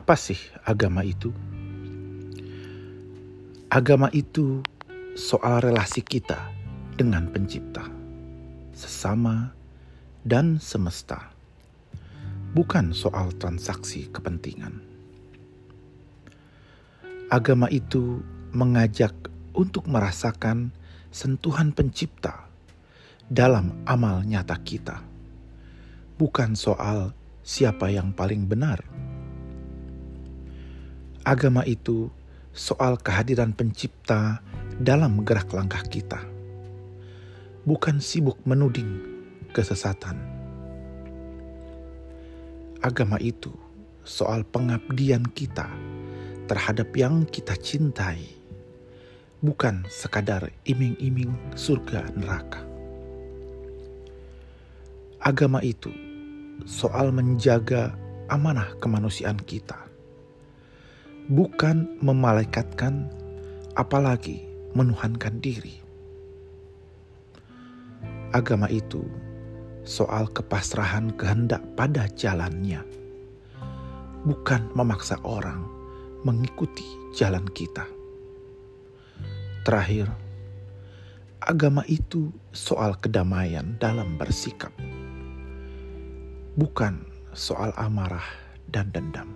Apa sih agama itu? Agama itu soal relasi kita dengan Pencipta, sesama, dan semesta, bukan soal transaksi kepentingan. Agama itu mengajak untuk merasakan sentuhan Pencipta dalam amal nyata kita, bukan soal siapa yang paling benar. Agama itu soal kehadiran Pencipta dalam gerak langkah kita, bukan sibuk menuding kesesatan. Agama itu soal pengabdian kita terhadap yang kita cintai, bukan sekadar iming-iming surga neraka. Agama itu soal menjaga amanah kemanusiaan kita bukan memalaikatkan, apalagi menuhankan diri. Agama itu soal kepasrahan kehendak pada jalannya, bukan memaksa orang mengikuti jalan kita. Terakhir, agama itu soal kedamaian dalam bersikap, bukan soal amarah dan dendam.